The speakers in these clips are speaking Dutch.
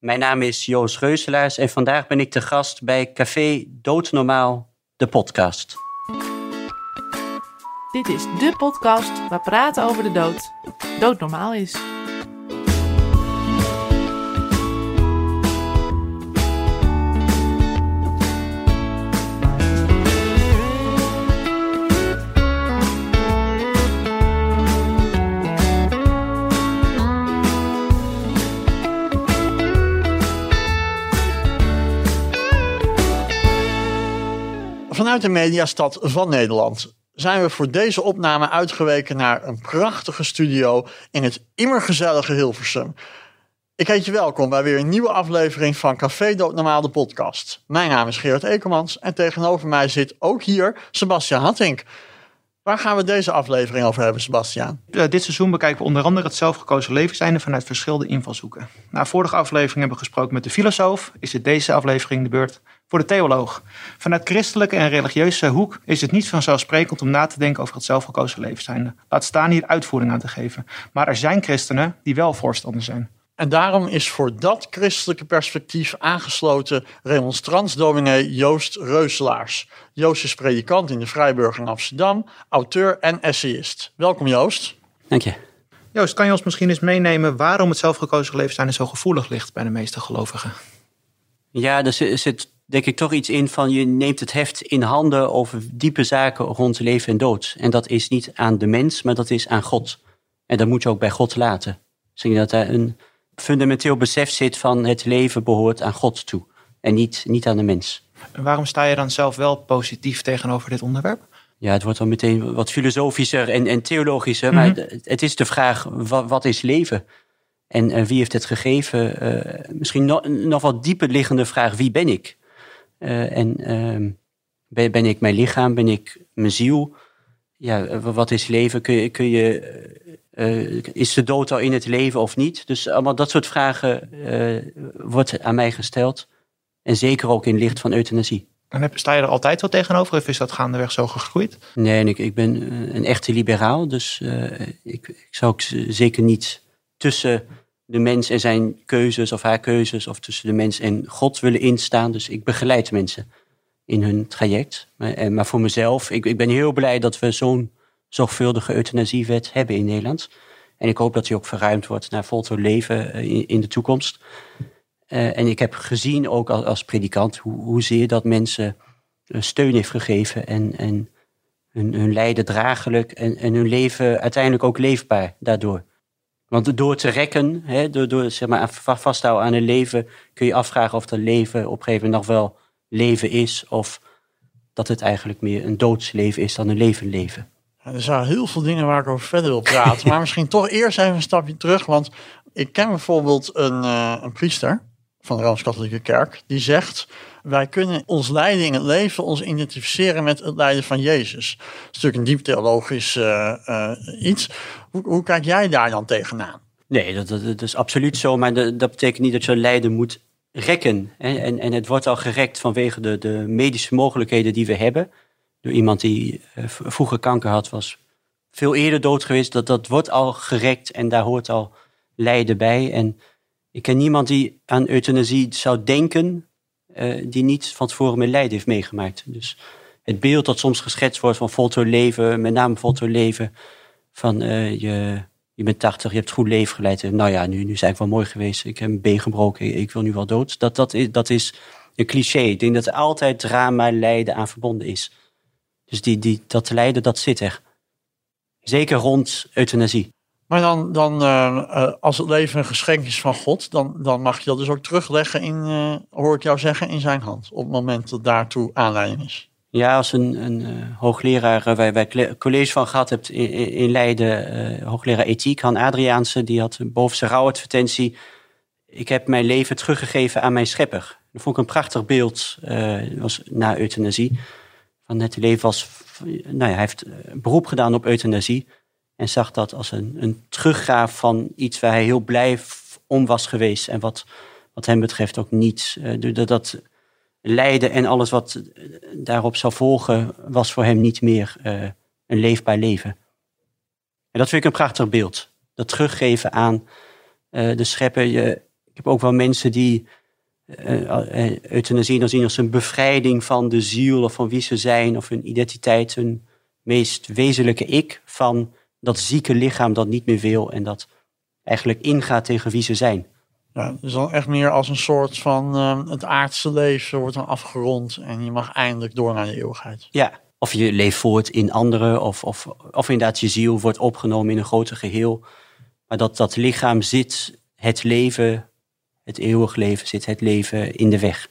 Mijn naam is Joost Reuselaars en vandaag ben ik te gast bij Café Doodnormaal, de podcast. Dit is de podcast waar praten over de dood doodnormaal is. Vanuit de mediastad van Nederland zijn we voor deze opname uitgeweken naar een prachtige studio in het immergezellige Hilversum. Ik heet je welkom bij weer een nieuwe aflevering van Café Doodnormaal de podcast. Mijn naam is Gerard Ekermans en tegenover mij zit ook hier Sebastian Hattink. Waar gaan we deze aflevering over hebben, Sebastian? Dit seizoen bekijken we onder andere het zelfgekozen levenseinde vanuit verschillende invalshoeken. Na vorige aflevering hebben we gesproken met de filosoof, is het deze aflevering de beurt voor de theoloog. Vanuit christelijke en religieuze hoek is het niet vanzelfsprekend om na te denken over het zelfgekozen levenseinde. Laat staan hier uitvoering aan te geven. Maar er zijn christenen die wel voorstander zijn. En daarom is voor dat christelijke perspectief aangesloten remonstransdominee Joost Reuselaars. Joost is predikant in de Vrijburg in Amsterdam, auteur en essayist. Welkom Joost. Dank je. Joost, kan je ons misschien eens meenemen waarom het zelfgekozen levenseinde zo gevoelig ligt bij de meeste gelovigen? Ja, er zit denk ik toch iets in van je neemt het heft in handen over diepe zaken rond leven en dood. En dat is niet aan de mens, maar dat is aan God. En dat moet je ook bij God laten. Dus dat er een fundamenteel besef zit van het leven behoort aan God toe. En niet, niet aan de mens. En waarom sta je dan zelf wel positief tegenover dit onderwerp? Ja, het wordt dan meteen wat filosofischer en, en theologischer. Maar mhm. het, is de vraag, wat, wat is leven? En uh, wie heeft het gegeven? Uh, misschien no, nog wat dieper liggende vraag, wie ben ik? Uh, en ehm, ben, ben, ik mijn lichaam? Ben ik mijn ziel? Ja, wat is leven? Kun je, kun je uh, is de dood al in het leven of niet? Dus allemaal dat soort vragen wordt aan mij gesteld. En zeker ook in licht van euthanasie. En heb, sta je er altijd wel tegenover of is dat gaandeweg zo gegroeid? Nee, ik, ik ben een echte liberaal. Dus ik, ik zou ook zeker niet tussen de mens en zijn keuzes of haar keuzes... of tussen de mens en God willen instaan. Dus ik begeleid mensen in hun traject. Maar, maar voor mezelf, ik, ik ben heel blij dat we zo'n zorgvuldige euthanasiewet hebben in Nederland. En ik hoop dat die ook verruimd wordt naar voltooid leven eh, in, de toekomst. Uh, en ik heb gezien, ook als, als predikant, hoe, hoezeer dat mensen eh, steun heeft gegeven en, en hun, hun lijden draaglijk en, en hun leven uiteindelijk ook leefbaar daardoor. Want door te rekken, hè, door, door zeg maar, vasthouden aan een leven, kun je afvragen of dat leven op een gegeven moment nog wel leven is. Of dat het eigenlijk meer een doodsleven is dan een levend leven. Er zijn heel veel dingen waar ik over verder wil praten. maar misschien toch eerst even een stapje terug. Want ik ken bijvoorbeeld een, uh, een priester van de Rooms-Katholieke Kerk. Die zegt, wij kunnen ons lijden in het leven ons identificeren met het lijden van Jezus. Dat is natuurlijk een diep theologisch uh, uh, iets. Hoe, hoe, kijk jij daar dan tegenaan? Nee, dat, dat, is absoluut zo. Maar dat, betekent niet dat je lijden moet rekken. Hè? En, en het wordt al gerekt vanwege de, de medische mogelijkheden die we hebben door iemand die uh, vroeger kanker had, was veel eerder dood geweest. Dat, dat wordt al gerekt en daar hoort al lijden bij. En ik ken niemand die aan euthanasie zou denken, uh, die niet van tevoren met lijden heeft meegemaakt. Dus het beeld dat soms geschetst wordt van voltooid leven, met name voltooid leven, van uh, je, je bent 80, je hebt goed leven geleid. En nou ja, nu, nu is eigenlijk wel mooi geweest. Ik heb een been gebroken, ik wil nu wel dood. Dat, dat, is, dat is een cliché. Ik denk dat er altijd drama, lijden aan verbonden is. Dus die, die, dat lijden, dat zit er. Zeker rond euthanasie. Maar dan, dan uh, als het leven een geschenk is van God, dan, dan mag je dat dus ook terugleggen in, uh, hoor ik jou zeggen, in zijn hand. Op het moment dat daartoe aanleiding is. Ja, als een, een hoogleraar waar wij college van gehad hebt in, Leiden, hoogleraar ethiek, Han Adriaanse, die had boven zijn rouwadvertentie, ik heb mijn leven teruggegeven aan mijn schepper. Dat vond ik een prachtig beeld, was na euthanasie van het leven was. Nou ja, hij heeft eh, beroep gedaan op euthanasie. En zag dat als een, een teruggraaf van iets waar hij heel blij om was geweest. En wat, wat hem betreft ook niet. Uh, dat, dat lijden en alles wat eh, daarop zou volgen, was voor hem niet meer uh, een leefbaar leven. En dat vind ik een prachtig beeld. Dat teruggeven aan de schepper. Je, ik heb ook wel mensen die euthanasie dan zien als een bevrijding van de ziel of van wie ze zijn of hun identiteit, hun meest wezenlijke ik van dat zieke lichaam dat niet meer wil en dat eigenlijk ingaat tegen wie ze zijn. Ja, dus dan echt meer als een soort van uh, het aardse leven wordt dan afgerond en je mag eindelijk door naar de eeuwigheid. Ja, of je leeft voort in anderen of, of, of inderdaad je ziel wordt opgenomen in een groter geheel. Maar dat dat lichaam zit het leven, het eeuwig leven, zit het leven in de weg.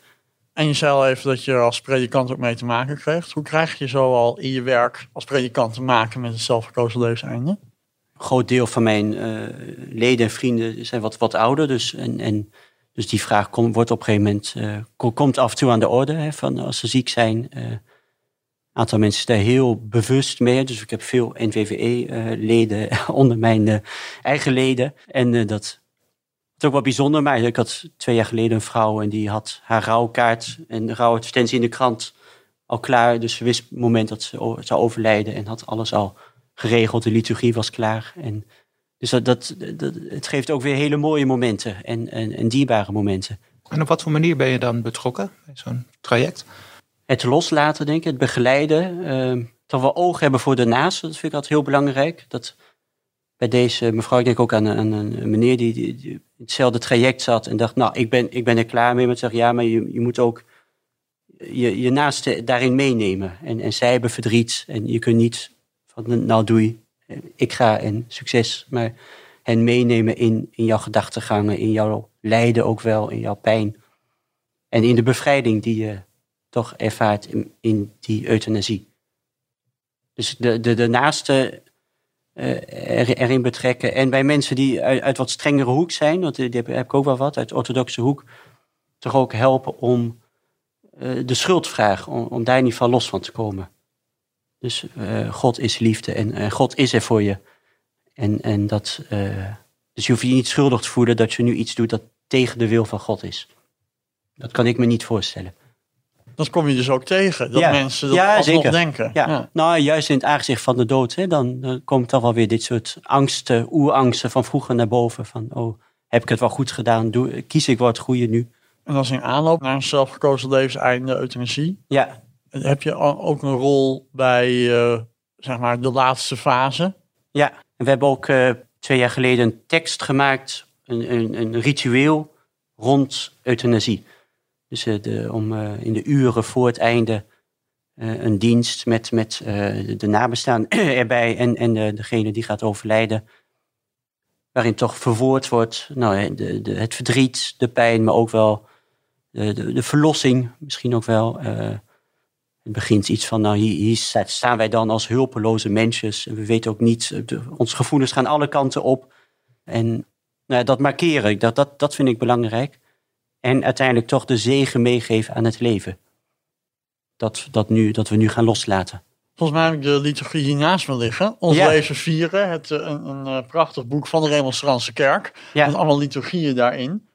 En je zei even dat je als predikant ook mee te maken kreeg. Hoe krijg je zo al in je werk als predikant te maken met het zelfverkozen levenseinde? Een groot deel van mijn uh, leden en vrienden zijn wat, wat ouder. Dus, en, en, dus die vraag komt, wordt op een gegeven moment uh, komt af en toe aan de orde. Hè, van als ze ziek zijn. Een uh, aantal mensen zijn daar heel bewust mee. Dus ik heb veel NVVE-leden onder mijn eigen leden. En dat is ook wel bijzonder, maar ik had twee jaar geleden een vrouw en die had haar rouwkaart en de rouwadvertentie in de krant al klaar. Dus ze wist het moment dat ze zou overlijden en had alles al geregeld. De liturgie was klaar. En dus dat, dat, het geeft ook weer hele mooie momenten en, en, en dierbare momenten. En op wat voor manier ben je dan betrokken bij zo'n traject? Het loslaten, denk ik, het begeleiden. Uh, toch wel oog hebben voor de naast, dat vind ik altijd heel belangrijk. Dat bij deze mevrouw, ik denk ook aan, een, een meneer die, die, die, hetzelfde traject zat en dacht, nou, ik ben, ik ben er klaar mee. Maar zeg, ja, maar je, je moet ook je, je naaste daarin meenemen. En, en zij hebben verdriet en je kunt niet van, nou doei, ik ga en succes. Maar hen meenemen in, in jouw gedachtegangen, in jouw lijden ook wel, in jouw pijn. En in de bevrijding die je toch ervaart in, in die euthanasie. Dus de, de, de naaste uh, erin betrekken. En bij mensen die uit, wat strengere hoek zijn, want die heb, ik ook wel wat, uit orthodoxe hoek, toch ook helpen om uh, de schuldvraag, om, om daar ieder geval los van te komen. Dus God is liefde en God is er voor je. En, en dat, dus je hoeft je niet schuldig te voelen dat je nu iets doet dat tegen de wil van God is. Dat kan ik me niet voorstellen dat kom je dus ook tegen. Dat mensen dat ja, zeker. denken. Ja. ja. Nou, juist in het aangezicht van de dood, hè, dan, dan komt toch wel weer dit soort angsten, oerangsten van vroeger naar boven. Van, oh, heb ik het wel goed gedaan? Doe, kies ik wel het goede nu? En dat is in aanloop naar een zelfgekozen levenseinde euthanasie. Ja. Heb je ook een rol bij, uh, zeg maar, de laatste fase? Ja, en we hebben ook uh, twee jaar geleden een tekst gemaakt, een, een, een ritueel rond euthanasie. Dus de, om uh, in de uren voor het einde uh, een dienst met, met de nabestaan erbij en, en de, degene die gaat overlijden. Waarin toch verwoord wordt nou, de, de, het verdriet, de pijn, maar ook wel de, de, de verlossing misschien ook wel. het begint iets van, nou hier, hier, staan wij dan als hulpeloze mensjes. En we weten ook niet, de, onze gevoelens gaan alle kanten op. En nou, dat markeren, dat, dat, dat vind ik belangrijk. En uiteindelijk toch de zegen meegeven aan het leven. Dat, dat, nu, dat we nu gaan loslaten. Volgens mij heb ik de liturgie hier naast me liggen. Ons leven vieren. Het, eh, een, een, eh, prachtig boek van de Remonstrantse Kerk. Ja. Met allemaal liturgieën daarin.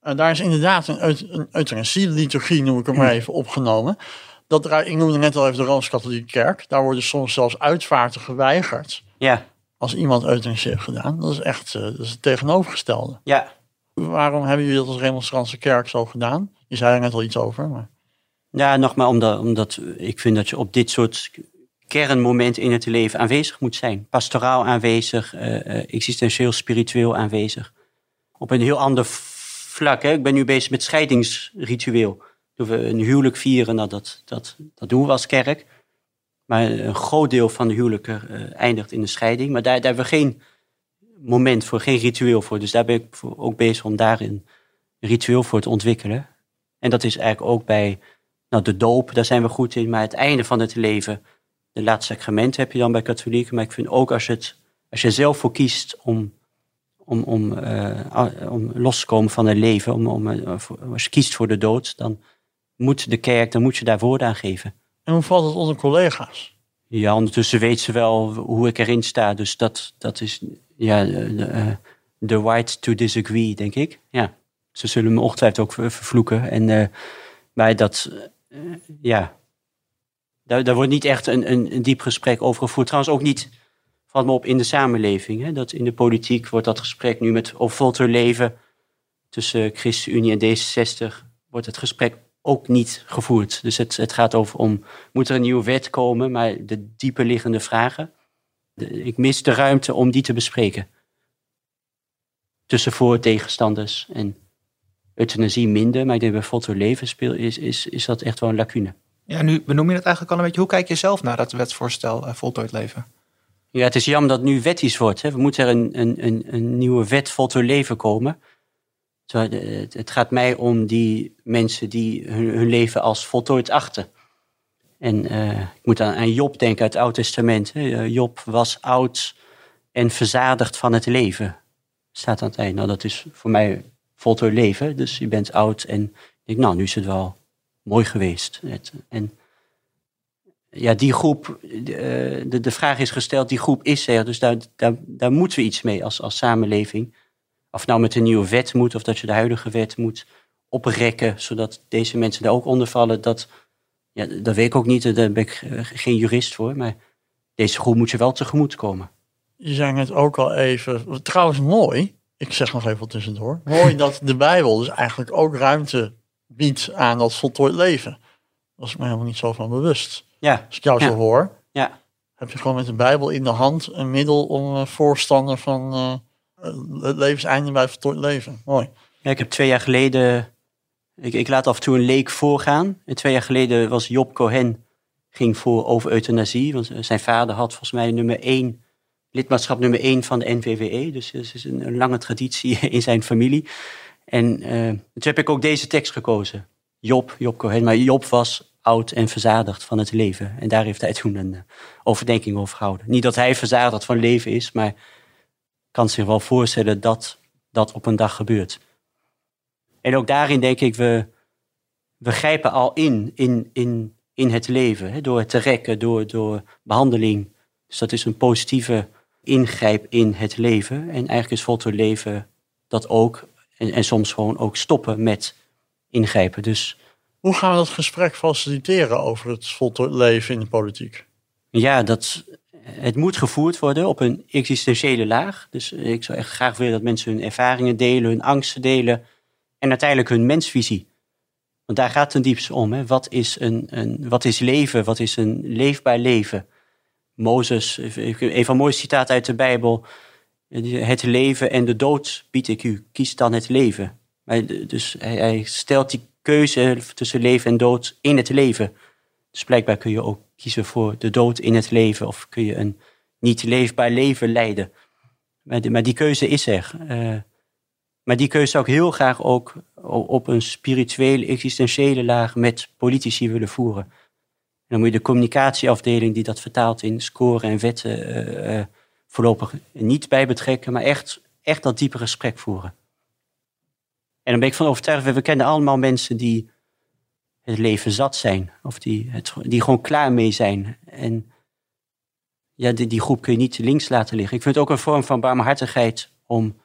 En daar is inderdaad een, een euthanasie-liturgie, noem ik hem maar even, opgenomen. Dat, ik noemde net al even de Rooms-Katholieke Kerk. Daar worden soms zelfs uitvaarten geweigerd. Ja. Als iemand euthanasie heeft gedaan. Dat is echt uh, dat is het tegenovergestelde. Ja, Waarom hebben jullie dat als Remonstrantse kerk zo gedaan? Je zei er net al iets over. Maar... Ja, nogmaals, omdat, omdat ik vind dat je op dit soort kernmomenten in het leven aanwezig moet zijn. Pastoraal aanwezig, uh, existentieel, spiritueel aanwezig. Op een heel ander vlak. Hè. Ik ben nu bezig met scheidingsritueel. Toen we een huwelijk vieren, nou, dat, dat, dat doen we als kerk. Maar een groot deel van de huwelijken uh, eindigt in de scheiding. Maar daar, daar hebben we geen moment voor, geen ritueel voor. Dus daar ben ik ook bezig om daarin een ritueel voor te ontwikkelen. En dat is eigenlijk ook bij nou, de doop, daar zijn we goed in. Maar het einde van het leven, de laatste sacrament heb je dan bij katholieken. Maar ik vind ook als je, het, als je zelf voor kiest om, om, om, uh, om los te komen van het leven, om, om, uh, als je kiest voor de dood, dan moet de kerk, dan moet je daar woorden aan geven. En hoe valt het onder collega's? Ja, ondertussen weet ze wel hoe ik erin sta. Dus dat, dat is ja, de, de right to disagree, denk ik. Ja, ze zullen me ongetwijfeld ook vervloeken. En uh, bij dat, ja, daar, daar wordt niet echt een, een, een, diep gesprek over gevoerd. Trouwens ook niet, valt me op, in de samenleving. Hè? Dat in de politiek wordt dat gesprek nu met over leven tussen ChristenUnie en D66 wordt het gesprek ook niet gevoerd. Dus het, het gaat over om, moet er een nieuwe wet komen, maar de dieper liggende vragen, ik mis de ruimte om die te bespreken. Tussen voor- en tegenstanders en euthanasie minder, maar ik denk bij voltooid leven speel, is, is, is dat echt wel een lacune. Ja, nu benoem je het eigenlijk al een beetje. Hoe kijk je zelf naar dat wetsvoorstel eh, voltooid leven? Ja, het is jammer dat het nu wettisch wordt. Hè. We moeten er een, een, een, een nieuwe wet voltooid leven komen. Eh, Het, het gaat mij om die mensen die hun, hun leven als voltooid achten. En eh, ik moet aan, Job denken uit het Oude Testament. Eh, Job was oud en verzadigd van het leven. Staat aan het eind. Nou, dat is voor mij voltooid leven. Dus je bent oud en ik denk, nou, nu is het wel mooi geweest. En ja, die groep, eh, de, de vraag is gesteld, die groep is er. Dus daar, daar, daar moeten we iets mee als, als samenleving. Of nou met een nieuwe wet moet, of dat je de huidige wet moet oprekken, zodat deze mensen daar ook onder vallen. Dat, ja, dat weet ik ook niet, daar ben ik eh, geen jurist voor. Maar deze groep moet je wel tegemoet komen. Je zei het ook al even. Trouwens, mooi. Ik zeg nog even wat tussendoor. Mooi dat de Bijbel dus eigenlijk ook ruimte biedt aan dat voltooid leven. Daar was ik me helemaal niet zo van bewust. Ja, Als ik jou Ja. zo hoor, ja. heb je gewoon met de Bijbel in de hand een middel om eh, voorstander van eh, het levenseinde bij voltooid leven. Mooi. Ja, ik heb twee jaar geleden. Ik, ik laat af en toe een leek voorgaan. En twee jaar geleden was Job Cohen. ging voor over euthanasie. Want zijn vader had volgens mij nummer één. lidmaatschap nummer één van de NVWE. Dus het is een, lange traditie in zijn familie. En eh, toen heb ik ook deze tekst gekozen. Job, Job Cohen. Maar Job was oud en verzadigd van het leven. En daar heeft hij toen een eh, overdenking over gehouden. Niet dat hij verzadigd van leven is, maar kan zich wel voorstellen dat dat op een dag gebeurt. En ook daarin denk ik, we, we grijpen al in, in, in, in het leven. Hè, door het te rekken, door, door behandeling. Dus dat is een positieve ingrijp in het leven. En eigenlijk is voltooid leven dat ook. En, en soms gewoon ook stoppen met ingrijpen. Dus Hoe gaan we dat gesprek faciliteren over het voltooid leven in de politiek? ja, dat, het moet gevoerd worden op een existentiële laag. Dus ik zou echt graag willen dat mensen hun ervaringen delen, hun angsten delen. En uiteindelijk hun mensvisie. Want daar gaat het ten om. Hè. Wat, is een, een, wat is leven? Wat is een leefbaar leven? Mozes, een van de mooiste citaten uit de Bijbel. Het leven en de dood bied ik u. Kies dan het leven. Dus hij, hij stelt die keuze tussen leven en dood in het leven. Dus blijkbaar kun je ook kiezen voor de dood in het leven. Of kun je een niet leefbaar leven leiden. Maar, die- maar die keuze is er. Eh, maar die keuze zou ik heel graag ook op een spirituele, existentiële laag met politici willen voeren. En dan moet je de communicatieafdeling die dat vertaalt in scoren en wetten eh, eh, voorlopig niet bij betrekken, maar echt, echt dat diepe gesprek voeren. En dan ben ik van overtuigd, we we kennen allemaal mensen die het leven zat zijn. Of die, die gewoon klaar mee zijn. En ja, die, die groep kun je niet links laten liggen. Ik vind het ook een vorm van barmhartigheid om,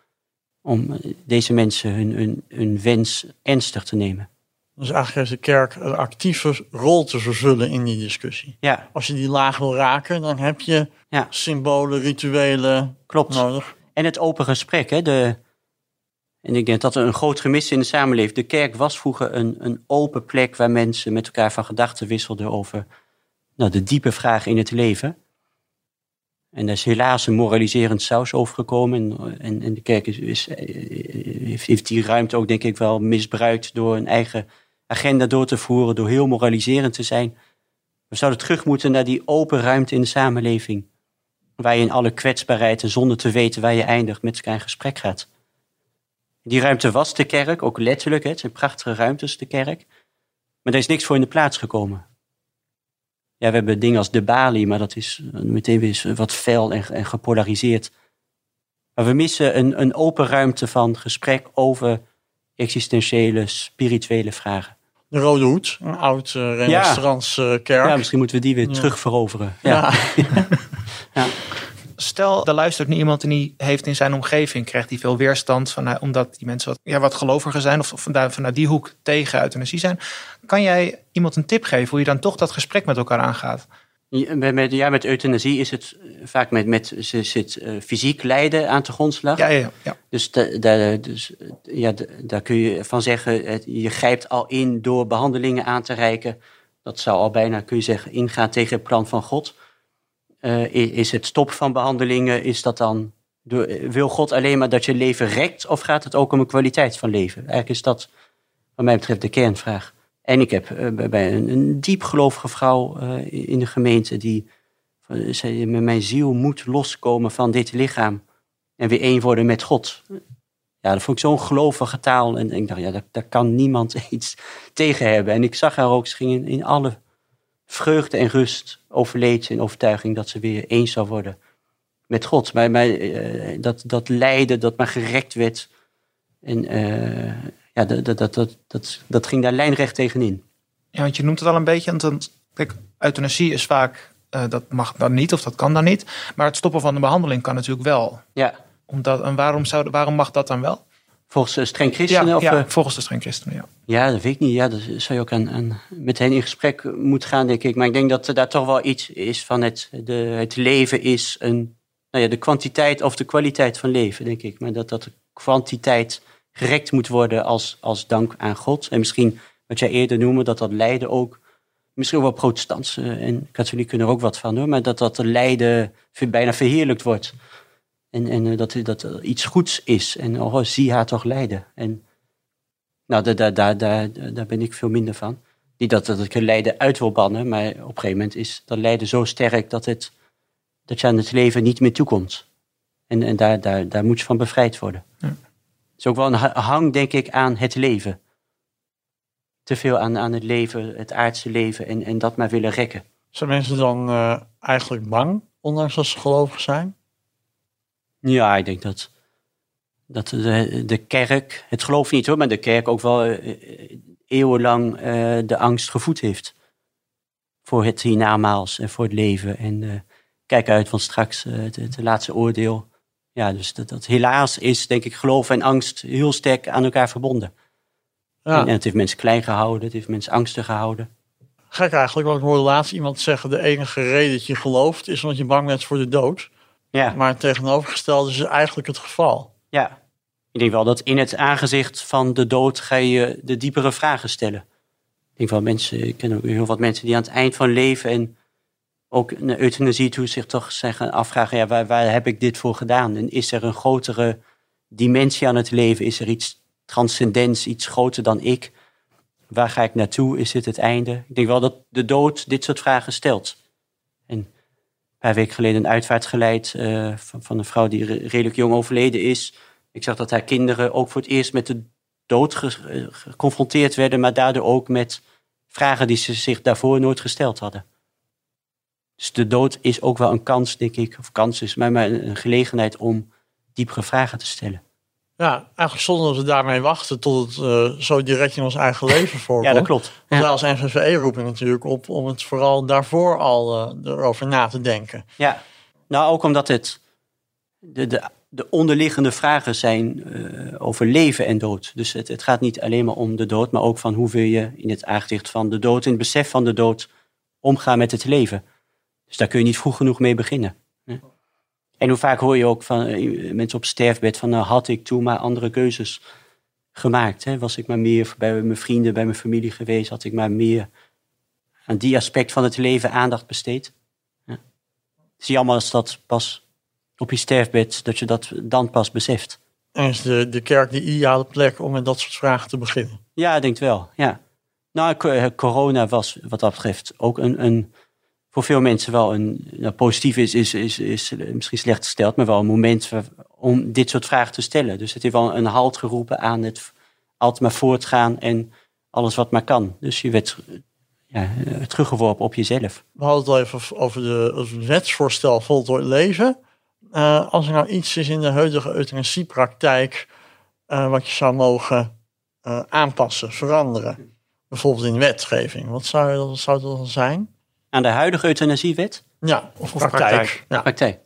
om deze mensen hun, hun, hun wens ernstig te nemen. Dus eigenlijk heeft de kerk een actieve rol te vervullen in die discussie. Ja, Als je die laag wil raken, dan heb je ja symbolen, rituelen klopt. nodig. En het open gesprek. Hè? De, en ik denk dat er een groot gemis in de samenleving. De kerk was vroeger een, een open plek waar mensen met elkaar van gedachten wisselden over nou, de diepe vragen in het leven. En daar is helaas een moraliserend saus overgekomen. En, en, de kerk is, is, heeft, heeft die ruimte ook, denk ik, wel misbruikt door een eigen agenda door te voeren, door heel moraliserend te zijn. We zouden terug moeten naar die open ruimte in de samenleving waar je in alle kwetsbaarheid en zonder te weten waar je eindigt met elkaar in gesprek gaat. Die ruimte was de kerk, ook letterlijk. Het zijn prachtige ruimtes, de kerk. Maar er is niks voor in de plaats gekomen. Ja, we hebben dingen als de balie, maar dat is eh, meteen weer wat fel en, en gepolariseerd. Maar we missen een, een open ruimte van gesprek over existentiële, spirituele vragen. De Rode Hoed, een oud uh, kerk. Ja, misschien moeten we die weer Ja. terug veroveren. Ja. Ja. Stel, er luistert nu iemand en die heeft in zijn omgeving, krijgt hij veel weerstand van, omdat die mensen wat, ja, wat geloviger zijn of vanuit, vanuit die hoek tegen euthanasie zijn. Kan jij iemand een tip geven hoe je dan toch dat gesprek met elkaar aangaat? Ja, met, euthanasie is het vaak met, met ze zit uh, fysiek lijden aan de grondslag. Ja, ja, ja. Dus, da, dus ja, daar kun je van zeggen, je grijpt al in door behandelingen aan te reiken. Dat zou al bijna, kun je zeggen, ingaan tegen het plan van God. Uh, is het stop van behandelingen, is dat dan, wil God alleen maar dat je leven rekt of gaat het ook om een kwaliteit van leven? Eigenlijk is dat wat mij betreft de kernvraag. En ik heb uh, bij een, diepgelovige vrouw uh, in de gemeente die zei, met mijn ziel moet loskomen van dit lichaam en weer één worden met God. Ja, dat vond ik zo'n gelovige taal. En ik dacht, ja, daar, kan niemand iets tegen hebben. En ik zag haar ook, ze ging in, in alle vreugde en rust overleed in overtuiging dat ze weer eens zou worden met God. Maar, maar uh, dat, dat lijden, dat maar gerekt werd. En uh, ja, dat, dat, dat, dat, dat, dat ging daar lijnrecht tegenin. Ja, want je noemt het al een beetje. Want kijk, euthanasie is vaak, uh, dat mag dan niet of dat kan dan niet. Maar het stoppen van de behandeling kan natuurlijk wel. Ja. Omdat, en waarom, zou, waarom mag dat dan wel? Volgens de streng christenen? Ja, of, ja, volgens de streng christenen, ja. Ja, dat weet ik niet. Ja, daar zou je ook aan, aan, met hen in gesprek moeten gaan, denk ik. Maar ik denk dat er daar toch wel iets is van het, de, het leven is een, nou ja, de kwantiteit of de kwaliteit van leven, denk ik. Maar dat, dat de kwantiteit gerekt moet worden als, als dank aan God. En misschien, wat jij eerder noemde, dat dat lijden ook, misschien wel protestants en katholiek kunnen er ook wat van hoor, maar dat dat lijden bijna verheerlijkt wordt. En, en dat, dat er iets goeds is. En oh, zie haar toch lijden. En nou, daar, daar, daar, daar, daar ben ik veel minder van. Niet dat, dat ik het lijden uit wil bannen, maar op een gegeven moment is dat lijden zo sterk dat, het, dat je aan het leven niet meer toekomt. En, en daar, daar, daar moet je van bevrijd worden. Ja. Het is ook wel een hang, denk ik, aan het leven. Te veel aan, aan het leven, het aardse leven en, en dat maar willen rekken. Zijn mensen dan uh, eigenlijk bang, ondanks dat ze gelovig zijn? Ja, ik denk dat, dat de, de kerk, het geloof niet hoor, maar de kerk ook wel uh, eeuwenlang uh, de angst gevoed heeft. Voor het hiernamaals en voor het leven. En kijk uit, van straks het, het, laatste oordeel. Ja, dus dat, dat, helaas is, denk ik, geloof en angst heel sterk aan elkaar verbonden. Ja. En, en het heeft mensen klein gehouden, het heeft mensen angstig gehouden. Gek eigenlijk, want ik hoorde laatst iemand zeggen... de enige reden dat je gelooft is omdat je bang bent voor de dood. Ja. Maar het tegenovergestelde is eigenlijk het geval. Ja, ik denk wel dat in het aangezicht van de dood ga je de diepere vragen stellen. Ik denk wel mensen, ik ken ook heel wat mensen die aan het eind van leven en ook een euthanasie toe zich toch zijn gaan afvragen, ja, waar, waar heb ik dit voor gedaan? En is er een grotere dimensie aan het leven? Is er iets transcendents, iets groter dan ik? Waar ga ik naartoe? Is dit het einde? Ik denk wel dat de dood dit soort vragen stelt. En paar weken geleden een uitvaart geleid uh, van, een vrouw die re redelijk jong overleden is. Ik zag dat haar kinderen ook voor het eerst met de dood ge geconfronteerd werden, maar daardoor ook met vragen die ze zich daarvoor nooit gesteld hadden. Dus de dood is ook wel een kans, denk ik, of kans is, maar, maar een gelegenheid om diepere vragen te stellen. Ja, eigenlijk zonder dat we daarmee wachten tot het uh, zo direct in ons eigen leven voorkomt. ja, dat klopt. Want ja. als NVVE roepen natuurlijk op om het vooral daarvoor al uh, erover na te denken. Ja, nou ook omdat het de, de, de onderliggende vragen zijn uh, over leven en dood. Dus het, het gaat niet alleen maar om de dood, maar ook van hoe wil je in het aangezicht van de dood, in het besef van de dood, omgaan met het leven. Dus daar kun je niet vroeg genoeg mee beginnen. En hoe vaak hoor je ook van uh, mensen op sterfbed van nou had ik toen maar andere keuzes gemaakt. Hè? Was ik maar meer bij mijn vrienden, bij mijn familie geweest, had ik maar meer aan die aspect van het leven aandacht besteed. Ja. Het is jammer als dat pas op je sterfbed, dat je dat dan pas beseft. En is de, de kerk de ideale plek om met dat soort vragen te beginnen? Ja, ik denk wel, ja. Nou, corona was wat dat betreft ook een, een voor veel mensen wel een positief is, is, is, is misschien slecht gesteld, maar wel een moment om dit soort vragen te stellen. Dus het heeft wel een halt geroepen aan het altijd maar voortgaan en alles wat maar kan. Dus je werd ja, teruggeworpen op jezelf. We hadden het al even over de, het wetsvoorstel voltooid leven. Uh, als er nou iets is in de huidige euthanasiepraktijk wat je zou mogen aanpassen, veranderen, bijvoorbeeld in wetgeving, wat zou, wat zou dat dan zijn? Aan de huidige euthanasiewet? Ja, of, of praktijk. praktijk. Ja. praktijk.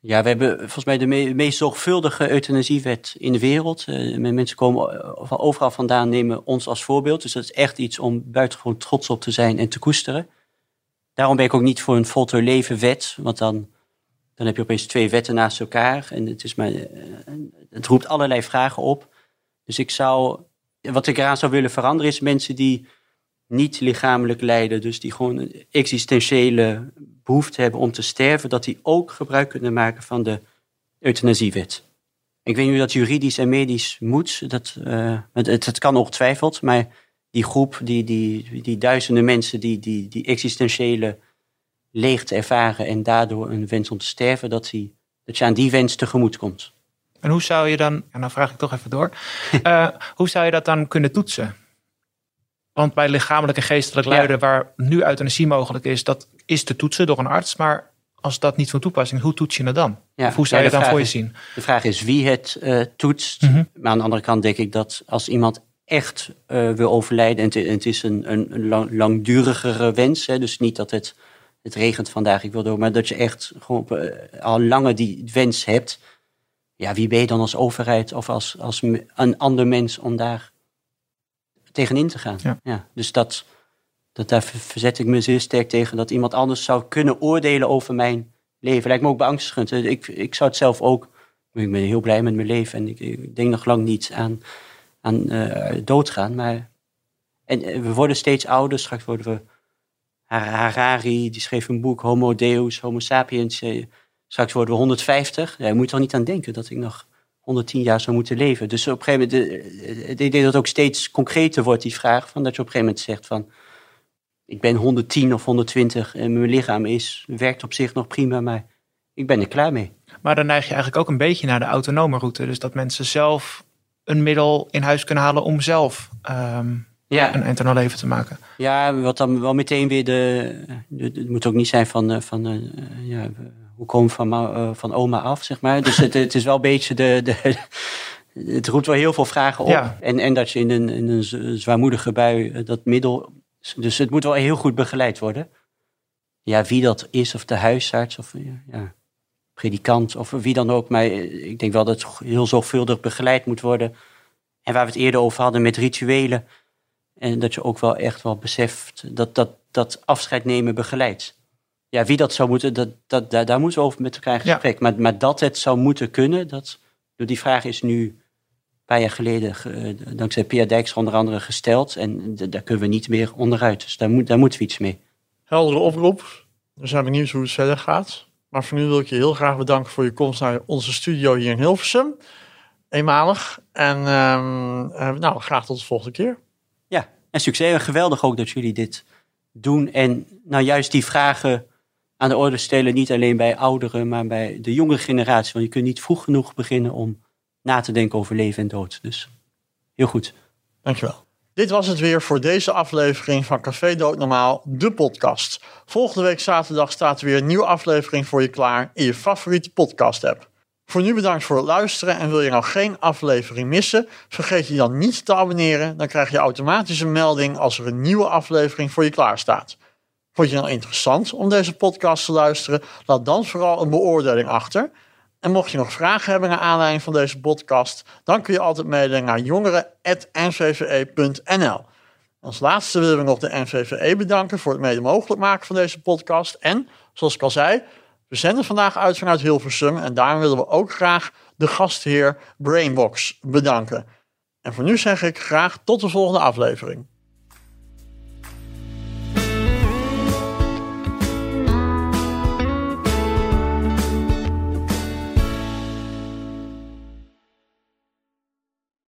Ja, we hebben volgens mij de me meest zorgvuldige euthanasiewet in de wereld. mensen komen overal vandaan, nemen ons als voorbeeld. Dus dat is echt iets om buitengewoon trots op te zijn en te koesteren. daarom ben ik ook niet voor een voltooid leven wet. Want dan, dan heb je opeens twee wetten naast elkaar. En het, is maar, eh, het roept allerlei vragen op. Dus ik zou, wat ik eraan zou willen veranderen is mensen die niet lichamelijk lijden. Dus die gewoon een existentiële behoefte hebben om te sterven. Dat die ook gebruik kunnen maken van de euthanasiewet. Ik weet hoe dat juridisch en medisch moet. Dat, uh, het, het kan ongetwijfeld, maar die groep, die, die, die duizenden mensen die, die, die existentiële leegte ervaren en daardoor een wens om te sterven, dat, die, dat je aan die wens tegemoet komt. En hoe zou je dan, en dan vraag ik toch even door, uh, hoe zou je dat dan kunnen toetsen? Want bij lichamelijk en geestelijk lijden, ja. waar nu euthanasie mogelijk is, dat is te toetsen door een arts. Maar als dat niet van toepassing is, hoe toets je het dan? Ja. Of hoe zou Ja, je het dan voor je zien? De vraag is wie het eh, toetst. Mhm. Maar aan de andere kant denk ik dat als iemand echt eh, wil overlijden, en het, en het is een, een, een lang, langdurigere wens, hè, dus niet dat het, het regent vandaag, ik wil door, maar dat je echt gewoon eh, al langer die wens hebt. Ja, wie ben je dan als overheid of als, als een ander mens om daar tegenin te gaan? Ja. dus dat, dat daar ver- verzet ik me zeer sterk tegen, dat iemand anders zou kunnen oordelen over mijn leven. Lijkt me ook beangstigend. Ik, ik zou het zelf ook, ik ben heel blij met mijn leven en ik, ik denk nog lang niet aan, aan eh, doodgaan. Maar en, eh, we worden steeds ouder, straks worden we Har- Harari, die schreef een boek, Homo Deus, Homo Sapiens. eh, Straks worden we 150. Ja, je moet er niet aan denken dat ik nog 110 jaar zou moeten leven. Dus op een gegeven moment, eh, ik denk dat het ook steeds concreter wordt, die vraag. Van dat je op een gegeven moment zegt van, ik ben 110 of 120 en mijn lichaam is, werkt op zich nog prima, maar ik ben er klaar mee. Maar dan neig je eigenlijk ook een beetje naar de autonome route. Dus dat mensen zelf een middel in huis kunnen halen om zelf ehm, Ja, een eind aan leven te maken. ja wat dan wel meteen weer de, Het moet ook niet zijn van, eh, van eh, ja, hoe kom van, eh, van oma af, zeg maar. Dus het, het is wel een beetje de. de het roept wel heel veel vragen op. Ja. En, en dat je in een, in een zwaarmoedige bui eh, dat middel. Dus het moet wel heel goed begeleid worden. Ja, wie dat is, of de huisarts, of ja, predikant, of wie dan ook. Maar eh, ik denk wel dat het heel zorgvuldig begeleid moet worden. En waar we het eerder over hadden met rituelen. En dat je ook wel echt wel beseft dat dat, dat afscheid nemen begeleidt. Ja, wie dat zou moeten, dat, dat, daar, daar moeten we over met elkaar in Ja. gesprek. Maar, maar dat het zou moeten kunnen, dat, door die vraag is nu een paar jaar geleden, ge- eh, dankzij Pia Dijks onder andere, gesteld. En daar kunnen we niet meer onderuit. Dus daar, moet, daar moeten we iets mee. Heldere oproep. We zijn benieuwd hoe het verder gaat. Maar voor nu wil ik je heel graag bedanken voor je komst naar onze studio hier in Hilversum. Eenmalig. En ehm, eh, nou, graag tot de volgende keer. Ja, en succes. En geweldig ook dat jullie dit doen. En nou juist die vragen aan de orde stellen, niet alleen bij ouderen, maar bij de jonge generatie. Want je kunt niet vroeg genoeg beginnen om na te denken over leven en dood. Dus heel goed. Dankjewel. Dit was het weer voor deze aflevering van Café Doodnormaal, de podcast. Volgende week zaterdag staat er weer een nieuwe aflevering voor je klaar in je favoriete podcast app. Voor nu bedankt voor het luisteren en wil je nou geen aflevering missen, vergeet je dan niet te abonneren. Dan krijg je automatisch een melding als er een nieuwe aflevering voor je klaar staat. Vond je nou interessant om deze podcast te luisteren? Laat dan vooral een beoordeling achter. En mocht je nog vragen hebben naar aanleiding van deze podcast, dan kun je altijd mailen naar jongeren.nvve.nl. Als laatste willen we nog de NVVE bedanken voor het mede mogelijk maken van deze podcast. En, zoals ik al zei, we zenden vandaag uit vanuit Hilversum en daarom willen we ook graag de gastheer Brainbox bedanken. En voor nu zeg ik graag tot de volgende aflevering.